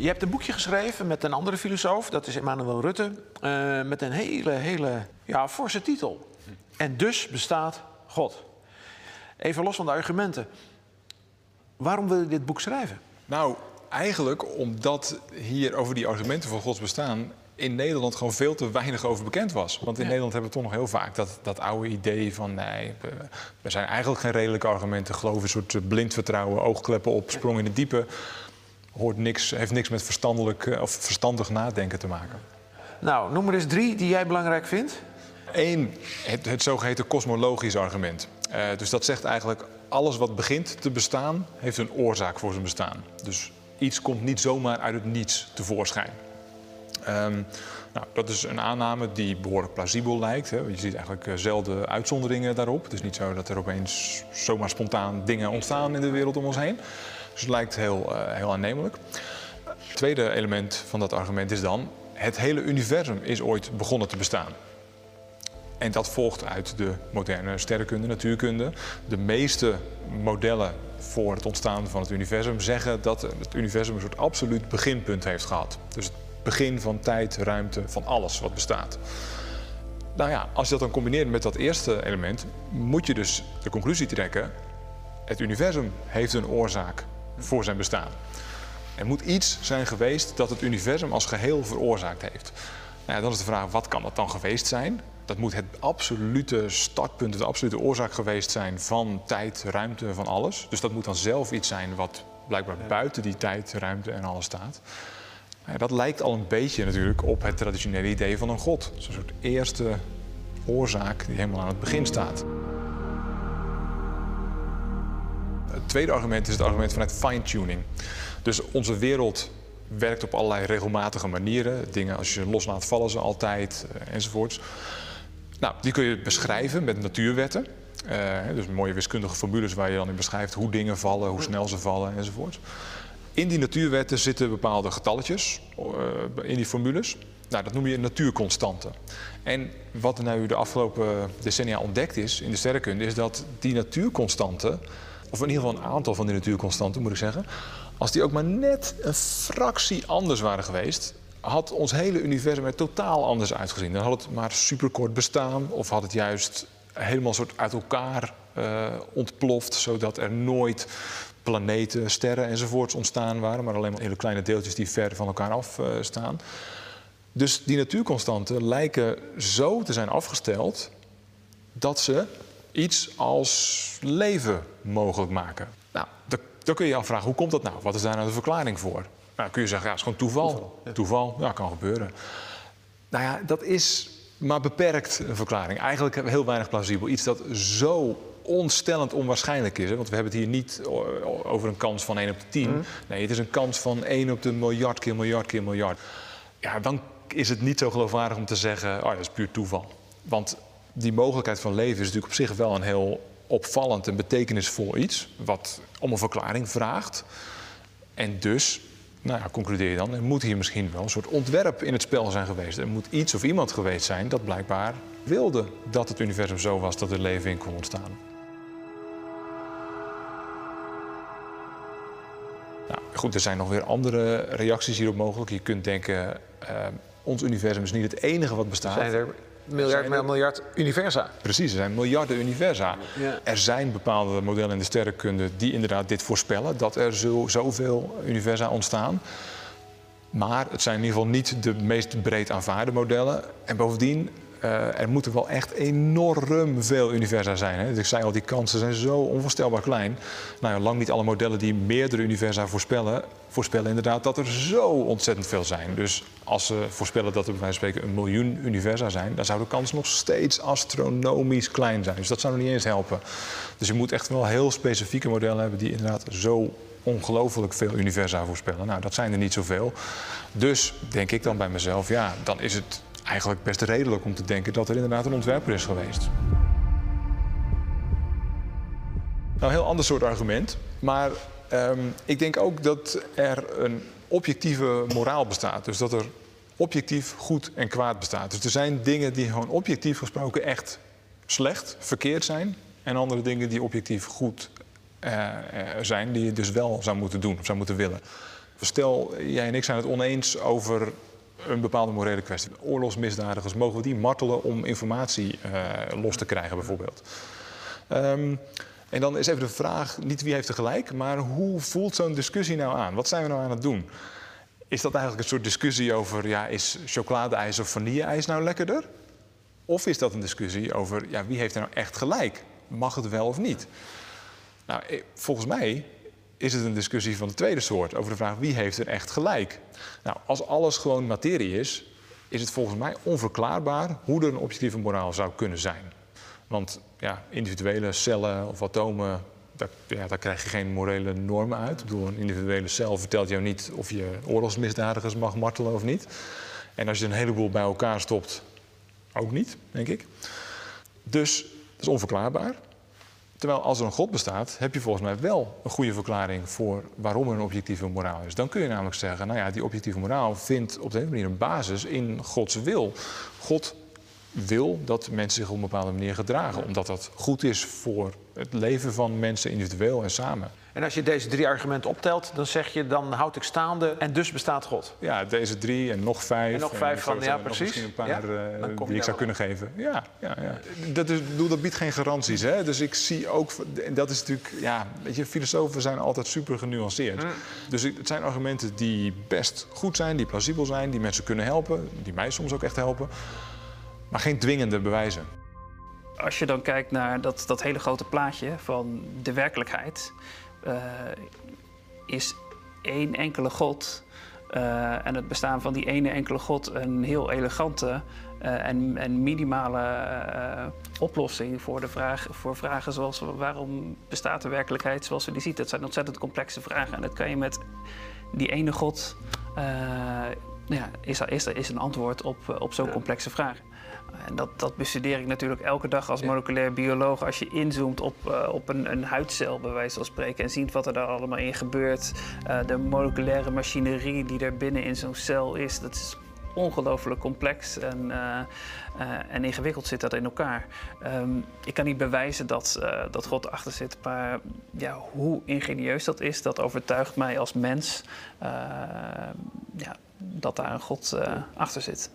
Je hebt een boekje geschreven met een andere filosoof, dat is Emmanuel Rutte, eh, met een hele, hele ja, forse titel. En dus bestaat God. Even los van de argumenten. Waarom wil je dit boek schrijven? Nou, eigenlijk omdat hier over die argumenten van Gods bestaan in Nederland gewoon veel te weinig over bekend was. Want in Ja. Nederland hebben we toch nog heel vaak dat, dat oude idee van nee, we- er zijn eigenlijk geen redelijke argumenten. Geloof een soort blind vertrouwen, oogkleppen op, sprong in het diepe. Hoort niks, heeft niks met verstandelijk eh, of verstandig nadenken te maken. Nou, noem er eens drie die jij belangrijk vindt. Eén, het, het zogeheten kosmologisch argument. Eh, dus dat zegt eigenlijk alles wat begint te bestaan, heeft een oorzaak voor zijn bestaan. Dus iets komt niet zomaar uit het niets tevoorschijn. Ehm, nou, dat is een aanname die behoorlijk plausibel lijkt. Hè. Je ziet eigenlijk eh, zelden uitzonderingen daarop. Het is niet zo dat er opeens zomaar spontaan dingen ontstaan in de wereld om ons heen. Dus het lijkt heel, eh, heel aannemelijk. Het tweede element van dat argument is dan... het hele universum is ooit begonnen te bestaan. En dat volgt uit de moderne sterrenkunde, natuurkunde. De meeste modellen voor het ontstaan van het universum zeggen dat het universum een soort absoluut beginpunt heeft gehad. Dus het begin van tijd, ruimte, van alles wat bestaat. Nou ja, als je dat dan combineert met dat eerste element, moet je dus de conclusie trekken: het universum heeft een oorzaak voor zijn bestaan. Er moet iets zijn geweest dat het universum als geheel veroorzaakt heeft. Nou ja, dan is de vraag, wat kan dat dan geweest zijn? Dat moet het absolute startpunt, de absolute oorzaak geweest zijn van tijd, ruimte, van alles. Dus dat moet dan zelf iets zijn wat blijkbaar buiten die tijd, ruimte en alles staat. Nou ja, dat lijkt al een beetje natuurlijk op het traditionele idee van een god. Een soort eerste oorzaak die helemaal aan het begin staat. Tweede argument is het argument vanuit fine-tuning. Dus onze wereld werkt op allerlei regelmatige manieren. Dingen als je los laat vallen ze altijd, eh, enzovoorts. Nou, die kun je beschrijven met natuurwetten. Eh, dus mooie wiskundige formules waar je dan in beschrijft hoe dingen vallen, hoe snel ze vallen, enzovoorts. In die natuurwetten zitten bepaalde getalletjes eh, in die formules. Nou, dat noem je natuurconstanten. En wat er nu de afgelopen decennia ontdekt is in de sterrenkunde, is dat die natuurconstanten, of in ieder geval een aantal van die natuurconstanten moet ik zeggen, als die ook maar net een fractie anders waren geweest, had ons hele universum er totaal anders uitgezien. Dan had het maar superkort bestaan, of had het juist helemaal soort uit elkaar eh, ontploft, zodat er nooit planeten, sterren enzovoorts ontstaan waren, maar alleen maar hele kleine deeltjes die ver van elkaar af eh, staan. Dus die natuurconstanten lijken zo te zijn afgesteld dat ze iets als leven mogelijk maken. Nou, dan, kun je je afvragen, hoe komt dat nou? Wat is daar nou de verklaring voor? Nou, dan kun je zeggen, ja, het is gewoon toeval. Toeval, ja, kan gebeuren. Nou ja, dat is maar beperkt een verklaring. Eigenlijk heel weinig plausibel. Iets dat zo ontstellend onwaarschijnlijk is. Hè? Want we hebben het hier niet over een kans van 1 op de 10. Nee, het is een kans van 1 op de miljard keer miljard keer miljard. Ja, dan is het niet zo geloofwaardig om te zeggen, oh, dat is puur toeval. Want die mogelijkheid van leven is natuurlijk op zich wel een heel opvallend en betekenisvol iets. Wat om een verklaring vraagt. En dus, nou ja, concludeer je dan, er moet hier misschien wel een soort ontwerp in het spel zijn geweest. Er moet iets of iemand geweest zijn dat blijkbaar wilde dat het universum zo was dat er leven in kon ontstaan. Nou, goed, er zijn nog weer andere reacties hierop mogelijk. Je kunt denken, eh, ons universum is niet het enige wat bestaat. Miljard, er- miljard universa? Precies, er zijn miljarden universa. Ja. Er zijn bepaalde modellen in de sterrenkunde die inderdaad dit voorspellen, dat er zo, zoveel universa ontstaan. Maar het zijn in ieder geval niet de meest breed aanvaarde modellen. En bovendien, eh, er moeten wel echt enorm veel universa zijn. Hè? Ik zei al, die kansen zijn zo onvoorstelbaar klein. Nou lang niet alle modellen die meerdere universa voorspellen, voorspellen inderdaad dat er zo ontzettend veel zijn. Dus als ze voorspellen dat er bij wijze van spreken een miljoen universa zijn, dan zou de kans nog steeds astronomisch klein zijn. Dus dat zou nog niet eens helpen. Dus je moet echt wel heel specifieke modellen hebben die inderdaad zo ongelooflijk veel universa voorspellen. Nou, dat zijn er niet zoveel. Dus denk ik dan bij mezelf, ja, dan is het eigenlijk best redelijk om te denken dat er inderdaad een ontwerper is geweest. Nou, een heel ander soort argument. Maar ehm, ik denk ook dat er een objectieve moraal bestaat. Dus dat er objectief goed en kwaad bestaat. Dus er zijn dingen die gewoon objectief gesproken echt slecht, verkeerd zijn. En andere dingen die objectief goed eh, eh, zijn, die je dus wel zou moeten doen of zou moeten willen. Stel, jij en ik zijn het oneens over een bepaalde morele kwestie. Oorlogsmisdadigers, mogen we die martelen om informatie uh, los te krijgen bijvoorbeeld? Um, en dan is even de vraag, niet wie heeft er gelijk, maar hoe voelt zo'n discussie nou aan? Wat zijn we nou aan het doen? Is dat eigenlijk een soort discussie over, ja, is chocoladeijs of vanilleijs nou lekkerder? Of is dat een discussie over, ja, wie heeft er nou echt gelijk? Mag het wel of niet? Nou, eh, volgens mij is het een discussie van de tweede soort, over de vraag wie heeft er echt gelijk? Nou, als alles gewoon materie is, is het volgens mij onverklaarbaar hoe er een objectieve moraal zou kunnen zijn. Want ja, individuele cellen of atomen, daar, ja, daar krijg je geen morele normen uit. Ik bedoel, een individuele cel vertelt jou niet of je oorlogsmisdadigers mag martelen of niet. En als je een heleboel bij elkaar stopt, ook niet, denk ik. Dus dat is onverklaarbaar. Terwijl als er een God bestaat, heb je volgens mij wel een goede verklaring voor waarom er een objectieve moraal is. Dan kun je namelijk zeggen, nou ja, die objectieve moraal vindt op de een manier een basis in Gods wil. God wil dat mensen zich op een bepaalde manier gedragen. Omdat dat goed is voor het leven van mensen individueel en samen. En als je deze drie argumenten optelt, dan zeg je dan houd ik staande en dus bestaat God. Ja, deze drie en nog vijf. En nog vijf van, ja precies. Misschien een paar ja? uh, die ik zou kunnen geven. Ja, ja, ja. Dat, is, dat biedt geen garanties. Hè? Dus ik zie ook, en dat is natuurlijk, ja, weet je, filosofen zijn altijd super genuanceerd. Mm. Dus het zijn argumenten die best goed zijn, die plausibel zijn, die mensen kunnen helpen, die mij soms ook echt helpen maar geen dwingende bewijzen. Als je dan kijkt naar dat, dat hele grote plaatje van de werkelijkheid, uh, is één enkele God uh, en het bestaan van die ene enkele God een heel elegante uh, en, en, minimale oplossing voor, de vraag, voor vragen zoals waarom bestaat de werkelijkheid zoals we die ziet. Dat zijn ontzettend complexe vragen en dat kan je met die ene God ja, is, is, is een antwoord op, op zo'n complexe vragen. En dat, dat bestudeer ik natuurlijk elke dag als moleculair bioloog. Als je inzoomt op, uh, op een, een, huidcel, bij wijze van spreken, en ziet wat er daar allemaal in gebeurt. Uh, de moleculaire machinerie die er binnen in zo'n cel is, dat is ongelooflijk complex en, uh, en, ingewikkeld zit dat in elkaar. Um, ik kan niet bewijzen dat, uh, dat God erachter zit, maar ja, hoe ingenieus dat is, dat overtuigt mij als mens ja, dat daar een God achter zit.